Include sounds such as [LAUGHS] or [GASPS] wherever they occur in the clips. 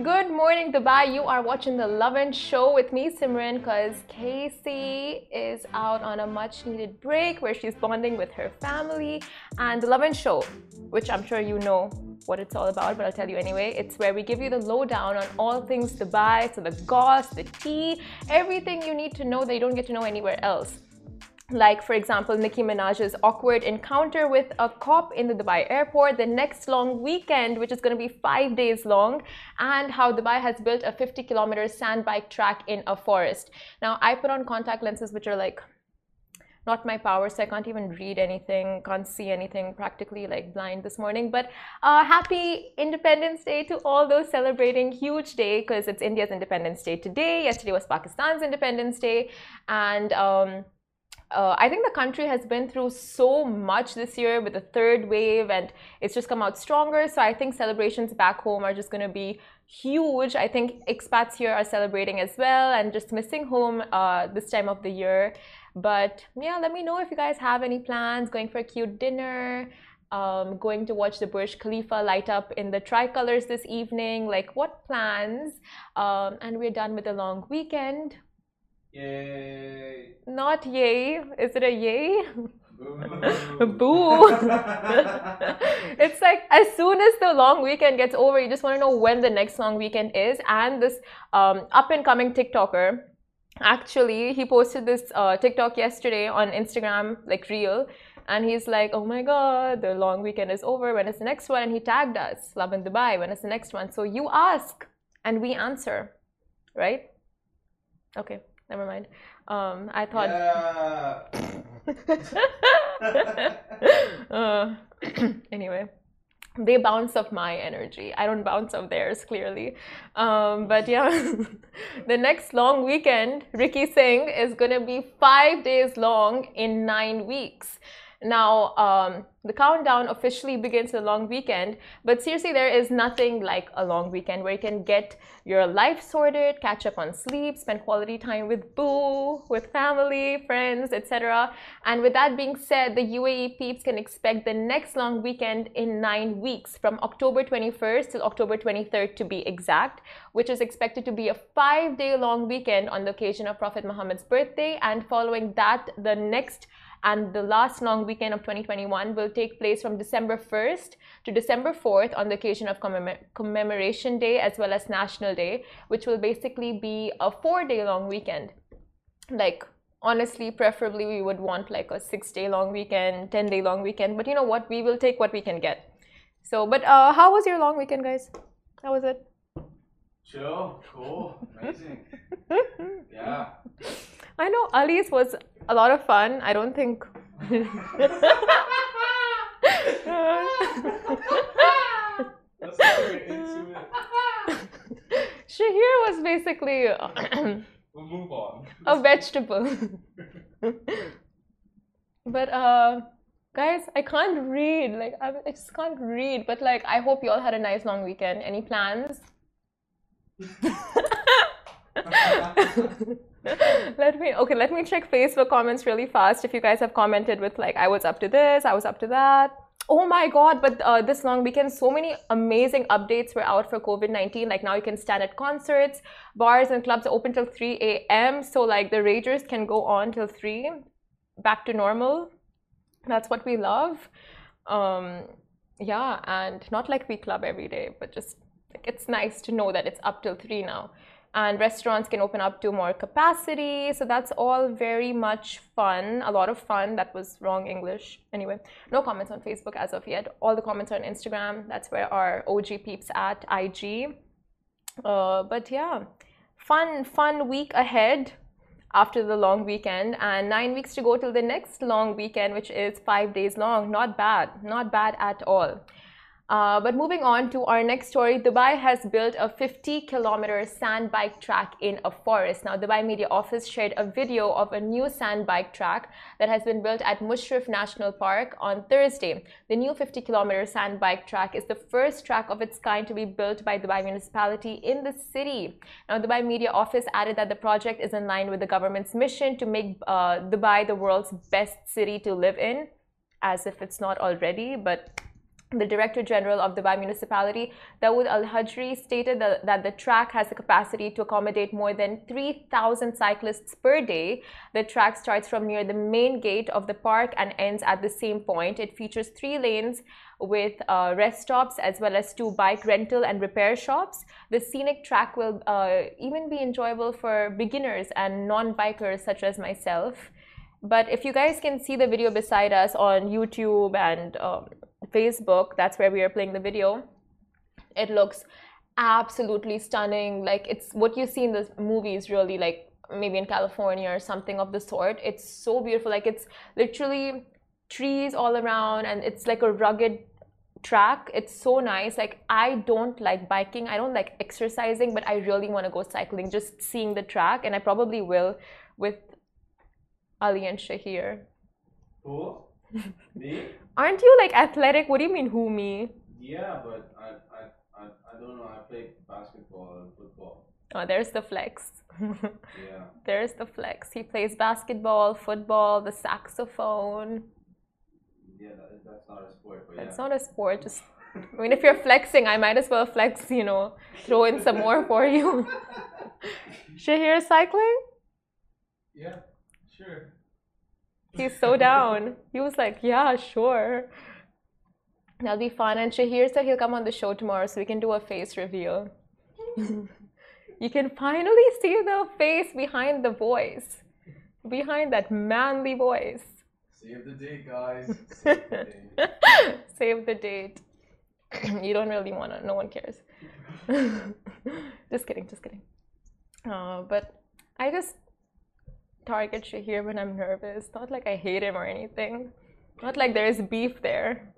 Good morning, Dubai. You are watching the Lovin Show with me, Simran, because Casey is out on a much needed break where she's bonding with her family. And the Lovin Show, which I'm sure you know what it's all about, but I'll tell you anyway. It's where we give you the lowdown on all things Dubai, so the goss, the tea, everything you need to know that you don't get to know anywhere else like for example Nicki Minaj's awkward encounter with a cop in the Dubai airport, the next long weekend, which is going to be five days long, and how Dubai has built a 50 kilometer sand bike track in a forest. Now, I put on contact lenses, which are like not my power, so I can't even read anything, can't see anything, practically like blind this morning. But uh, happy Independence Day to all those celebrating. Huge day because it's India's Independence Day today. Yesterday was Pakistan's Independence Day, and um, uh, I think the country has been through so much this year with the third wave, and it's just come out stronger. So I think celebrations back home are just going to be huge. I think expats here are celebrating as well, and just missing home uh, this time of the year. But yeah, let me know if you guys have any plans going for a cute dinner. Um, going to watch the Burj Khalifa light up in the tricolors this evening. Like, what plans? Um, and we're done with the long weekend. Yay. Not yay. Is it a yay? Boo. [LAUGHS] Boo. [LAUGHS] it's like as soon as the long weekend gets over, you just want to know when the next long weekend is. And this um, up and coming TikToker, actually, he posted this uh, TikTok yesterday on Instagram, like real. And he's like, oh my God, the long weekend is over. When is the next one? And he tagged us, Lovin Dubai. When is the next one? So you ask and we answer, right? Okay never mind. Um, I thought. Yeah. [LAUGHS] uh, [CLEARS THROAT] anyway, they bounce off my energy. I don't bounce off theirs, clearly. Um, but yeah, [LAUGHS] the next long weekend, Ricky Singh is gonna be five days long in nine weeks. Now, um, the countdown officially begins the long weekend, but seriously, there is nothing like a long weekend where you can get your life sorted, catch up on sleep, spend quality time with boo, with family, friends, etc. And with that being said, the UAE peeps can expect the next long weekend in nine weeks, from October 21st till October 23rd to be exact, which is expected to be a five day long weekend on the occasion of Prophet Muhammad's birthday. And following that, the next and the last long weekend of 2021 will take place from December 1st to December 4th on the occasion of commem Commemoration Day as well as National Day, which will basically be a four day long weekend. Like, honestly, preferably, we would want like a six day long weekend, 10 day long weekend, but you know what? We will take what we can get. So, but uh, how was your long weekend, guys? How was it? Chill. Cool. Amazing. [LAUGHS] Yeah. I know Ali's was a lot of fun. I don't think. Let's not get into it. Shahir was basically We'll move on. a vegetable. but uh, guys, I can't read. Like I, I just can't read. But like, I hope you all had a nice long weekend. Any plans? [LAUGHS] [LAUGHS] [LAUGHS] let me okay let me check facebook comments really fast. If you guys have commented with like i was up to this i was up to that. Oh my god but uh, this long weekend so many amazing updates were out for covid-19 like now you can stand at concerts bars and clubs open till 3 a.m so like the ragers can go on till 3 back to normal. That's what we love. Um yeah and not like we club every day but just like, it's nice to know that it's up till 3 now and restaurants can open up to more capacity. So that's all very much fun, a lot of fun. That was wrong English. Anyway, no comments on Facebook as of yet. All the comments are on Instagram. That's where our OG peeps at IG. Uh, but yeah, fun, fun week ahead after the long weekend and nine weeks to go till the next long weekend, which is five days long. Not bad, not bad at all. Uh, but moving on to our next story, Dubai has built a 50 kilometer sand bike track in a forest. Now, Dubai Media Office shared a video of a new sand bike track that has been built at Mushrif National Park on Thursday. The new 50 kilometer sand bike track is the first track of its kind to be built by Dubai municipality in the city. Now, Dubai Media Office added that the project is in line with the government's mission to make uh, Dubai the world's best city to live in, as if it's not already, but the Director General of the Dubai Municipality, Dawood Al Hajri, stated that, that, the track has the capacity to accommodate more than 3,000 cyclists per day. The track starts from near the main gate of the park and ends at the same point. It features three lanes with uh, rest stops as well as two bike rental and repair shops. The scenic track will uh, even be enjoyable for beginners and non bikers such as myself. But if you guys can see the video beside us on YouTube and um, Facebook, that's where we are playing the video. It looks absolutely stunning. Like it's what you see in the movies, really, like maybe in California or something of the sort. It's so beautiful. Like it's literally trees all around and it's like a rugged track. It's so nice. Like I don't like biking. I don't like exercising, but I really want to go cycling. Just seeing the track, and I probably will with Ali and Shahir. Who? [LAUGHS] Me? Aren't you like athletic? What do you mean, who me? Yeah, but I, I, I, I don't know. I play basketball and football. Oh, there's the flex. [LAUGHS] Yeah. there's the flex. He plays basketball, football, the saxophone. Yeah, that, that's not a sport, but It's yeah. not a sport. Just, I mean, if you're flexing, I might as well flex. You know, throw in some more for you. [LAUGHS] Shahir cycling? Yeah, sure. He's so down. He was like, yeah, sure. That'll be fun. And Shahir said he'll come on the show tomorrow so we can do a face reveal. [LAUGHS] you can finally see the face behind the voice, behind that manly voice. Save the date, guys. [LAUGHS] Save the date. Save the date. [CLEARS THROAT] you don't really want to, no one cares. [LAUGHS] just kidding, just kidding. Uh, but I just target Shahir when I'm nervous. Not like I hate him or anything. Not like there's beef there.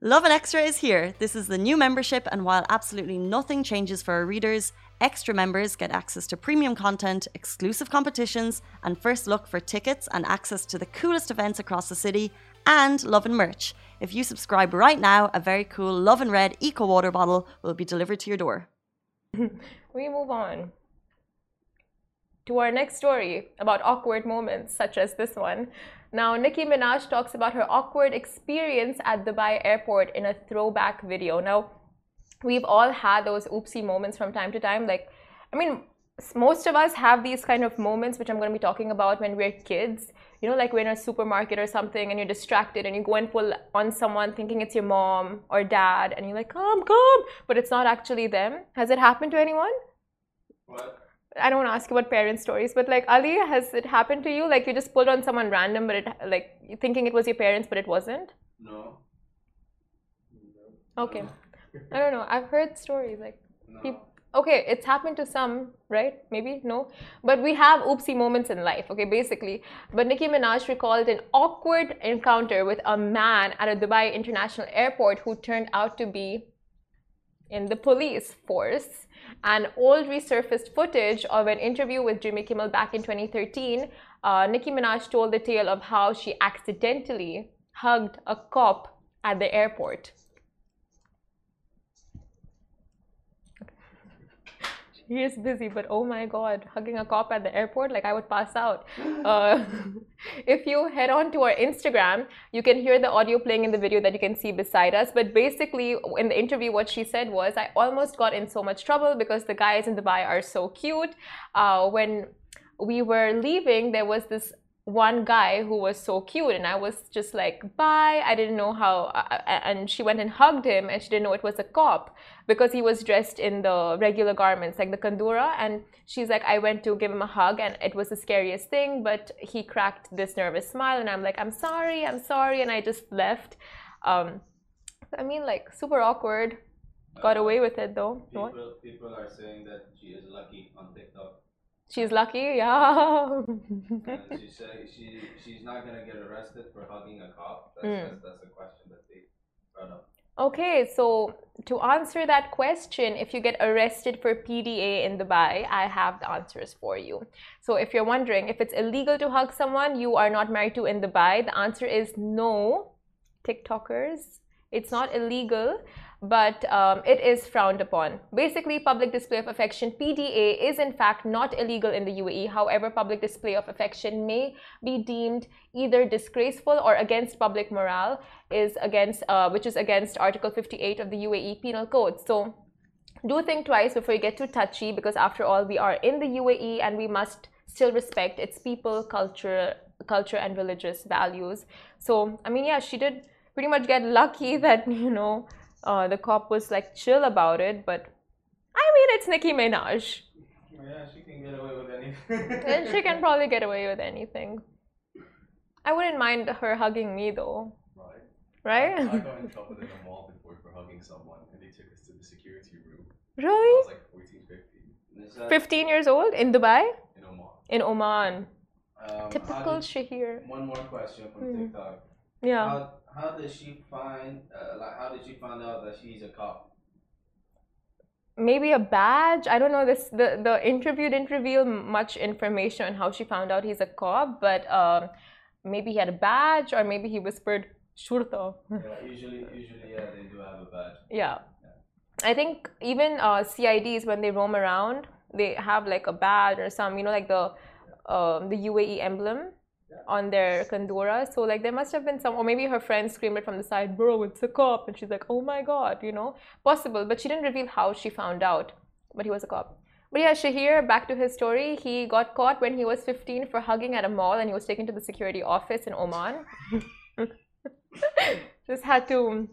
Lovin Extra is here. This is the new membership, and while absolutely nothing changes for our readers, extra members get access to premium content, exclusive competitions, and first look for tickets and access to the coolest events across the city, and Lovin merch. If you subscribe right now, a very cool Lovin Red Eco Water bottle will be delivered to your door. [LAUGHS] We move on to our next story about awkward moments, such as this one. Now, Nicki Minaj talks about her awkward experience at Dubai airport in a throwback video. Now, we've all had those oopsie moments from time to time. Like, I mean, most of us have these kind of moments, which I'm going to be talking about when we're kids. You know, like we're in a supermarket or something and you're distracted and you go and pull on someone thinking it's your mom or dad and you're like, come, come, but it's not actually them. Has it happened to anyone? What? I don't want to ask you about parent stories, but like Ali, has it happened to you? Like you just pulled on someone random, but it like thinking it was your parents, but it wasn't. No. no. Okay, I don't know. I've heard stories like No. peop- okay, it's happened to some, right? Maybe no, but we have oopsie moments in life. Okay, basically. But Nicki Minaj recalled an awkward encounter with a man at a Dubai International Airport who turned out to be in the police force. An old resurfaced footage of an interview with Jimmy Kimmel back in 2013, uh, Nicki Minaj told the tale of how she accidentally hugged a cop at the airport. He is busy, but oh my god, hugging a cop at the airport, like I would pass out. [GASPS] Uh, [LAUGHS] if you head on to our Instagram, you can hear the audio playing in the video that you can see beside us. But basically, in the interview, what she said was, I almost got in so much trouble because the guys in Dubai are so cute. Uh, when we were leaving, there was this one guy who was so cute and i was just like bye. I didn't know how uh, and she went and hugged him and she didn't know it was a cop because he was dressed in the regular garments like the kandura and she's like i went to give him a hug and it was the scariest thing but he cracked this nervous smile and i'm like i'm sorry i'm sorry and i just left. Um i mean like super awkward. Got away with it though. People, people are saying that she is lucky on TikTok. She's lucky yeah and she say she she's not gonna get arrested for hugging a cop. That's Mm. that's, that's a question that they brought up. Okay, so to answer that question, if you get arrested for PDA in Dubai, I have the answers for you. So if you're wondering if it's illegal to hug someone you are not married to in Dubai, the answer is no. TikTokers, it's not illegal but um, it is frowned upon. Basically, public display of affection (PDA) is in fact not illegal in the UAE. However, public display of affection may be deemed either disgraceful or against public morale, is against uh, which is against Article 58 of the UAE Penal Code. So, do think twice before you get too touchy, because after all, we are in the UAE and we must still respect its people, culture, culture, and religious values. So, I mean, yeah, she did pretty much get lucky [LAUGHS] that you know uh, the cop was like chill about it, but I mean, it's Nicki Minaj. Yeah, she can get away with anything. [LAUGHS] and she can probably get away with anything. I wouldn't mind her hugging me though. Right. Right? I, I got in [LAUGHS] trouble in a mall before for hugging someone, and they took us to the security room. I Really? was like 14, 15 15 years old in Dubai? in Oman. In Oman. um, Typical how did- Shahir. One more question from Hmm. TikTok. Yeah. How, how did she find, uh, like, how did she find out that she's a cop? Maybe a badge. I don't know. This the the interview didn't reveal much information on how she found out he's a cop, but um, maybe he had a badge, or maybe he whispered "shurta." Yeah, usually, usually, yeah, they do have a badge. Yeah. I think even uh, CIDs when they roam around, they have like a badge or some, you know, like the um, the UAE emblem on their kandura. So like there must have been some, or maybe her friend screamed it from the side, "Bro, it's a cop," and she's like, "Oh my god," you know, possible. But she didn't reveal how she found out, but he was a cop. But yeah, Shahir, back to his story, he got caught when he was 15 for hugging at a mall, and he was taken to the security office in Oman. [LAUGHS] [LAUGHS] Just had to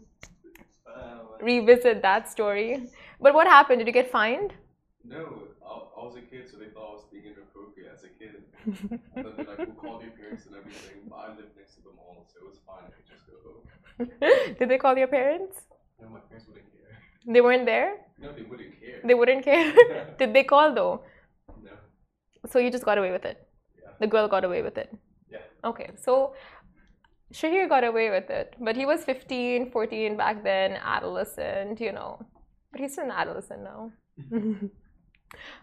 Uh, revisit that story. But what happened? Did you get fined? no, I, was a kid, so they thought I was being inappropriate as a kid. [LAUGHS] and then they're like, we'll call your parents and everything. But I lived next to the mall, so it was fine. I could just go home. [LAUGHS] Did they call your parents? No, my parents wouldn't care. They weren't there? No, they wouldn't care. They wouldn't care? [LAUGHS] Did they call though? no. So you just got away with it? Yeah. The girl got away with it? Yeah. Okay, so Shahir got away with it. But he was 15, 14 back then, adolescent, you know. But he's still an adolescent now.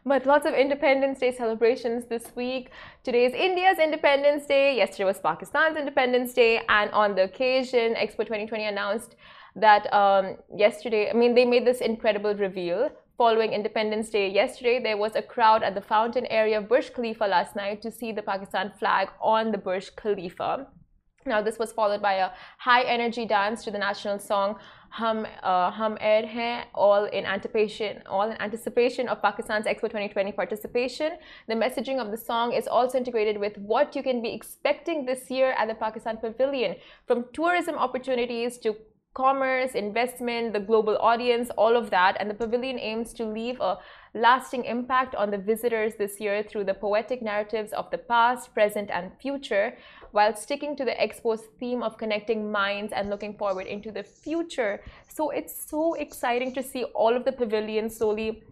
But lots of Independence Day celebrations this week. Today is India's Independence Day. Yesterday was Pakistan's Independence Day. And on the occasion, Expo 2020 announced that um, yesterday, I mean, they made this incredible reveal. Following Independence Day yesterday, there was a crowd at the fountain area of Burj Khalifa last night to see the Pakistan flag on the Burj Khalifa. Now, this was followed by a high energy dance to the national song Hum uh, Hum Aik Hain, all in anticipation, all in anticipation of Pakistan's Expo 2020 participation. The messaging of the song is also integrated with what you can be expecting this year at the Pakistan Pavilion, from tourism opportunities to commerce, investment, the global audience, all of that. And the pavilion aims to leave a lasting impact on the visitors this year through the poetic narratives of the past, present, and future, while sticking to the expo's theme of connecting minds and looking forward into the future. So it's so exciting to see all of the pavilions slowly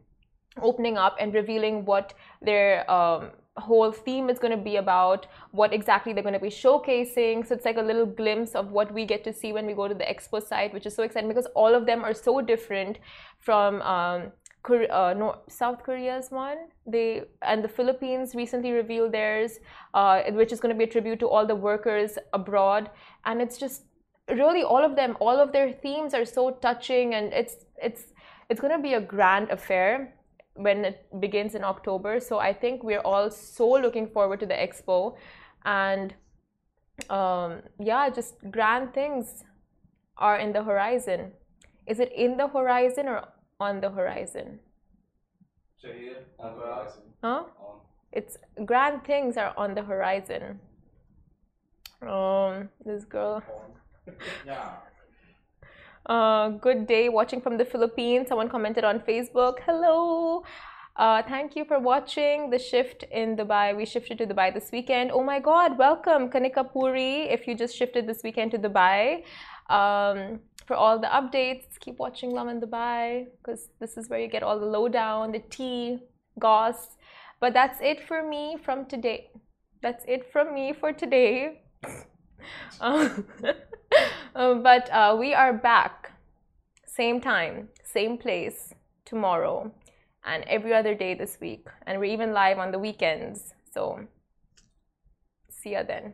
opening up and revealing what their um, whole theme is going to be about, what exactly they're going to be showcasing. So it's like a little glimpse of what we get to see when we go to the expo site, which is so exciting because all of them are so different from. Um, uh, South Korea's one. They and the Philippines recently revealed theirs, uh, which is going to be a tribute to all the workers abroad. And it's just really all of them, all of their themes are so touching, and it's it's it's going to be a grand affair when it begins in October. So I think we're all so looking forward to the expo, and um, yeah, just grand things are in the horizon. Is it in the horizon or on the horizon? On the horizon. Huh? On. It's grand things are on the horizon. Um, this girl. [LAUGHS] Yeah. Uh, good day watching from the Philippines. Someone commented on Facebook. Hello. Uh, thank you for watching the shift in Dubai. We shifted to Dubai this weekend. Oh my God, welcome Kanika Puri. If you just shifted this weekend to Dubai, um, for all the updates, keep watching Lovin Dubai because this is where you get all the lowdown, the tea, goss. But that's it for me from today. That's it from me for today. [LAUGHS] Um, uh, [LAUGHS] but uh, we are back same time, same place tomorrow, and every other day this week. And we're even live on the weekends. So see ya then.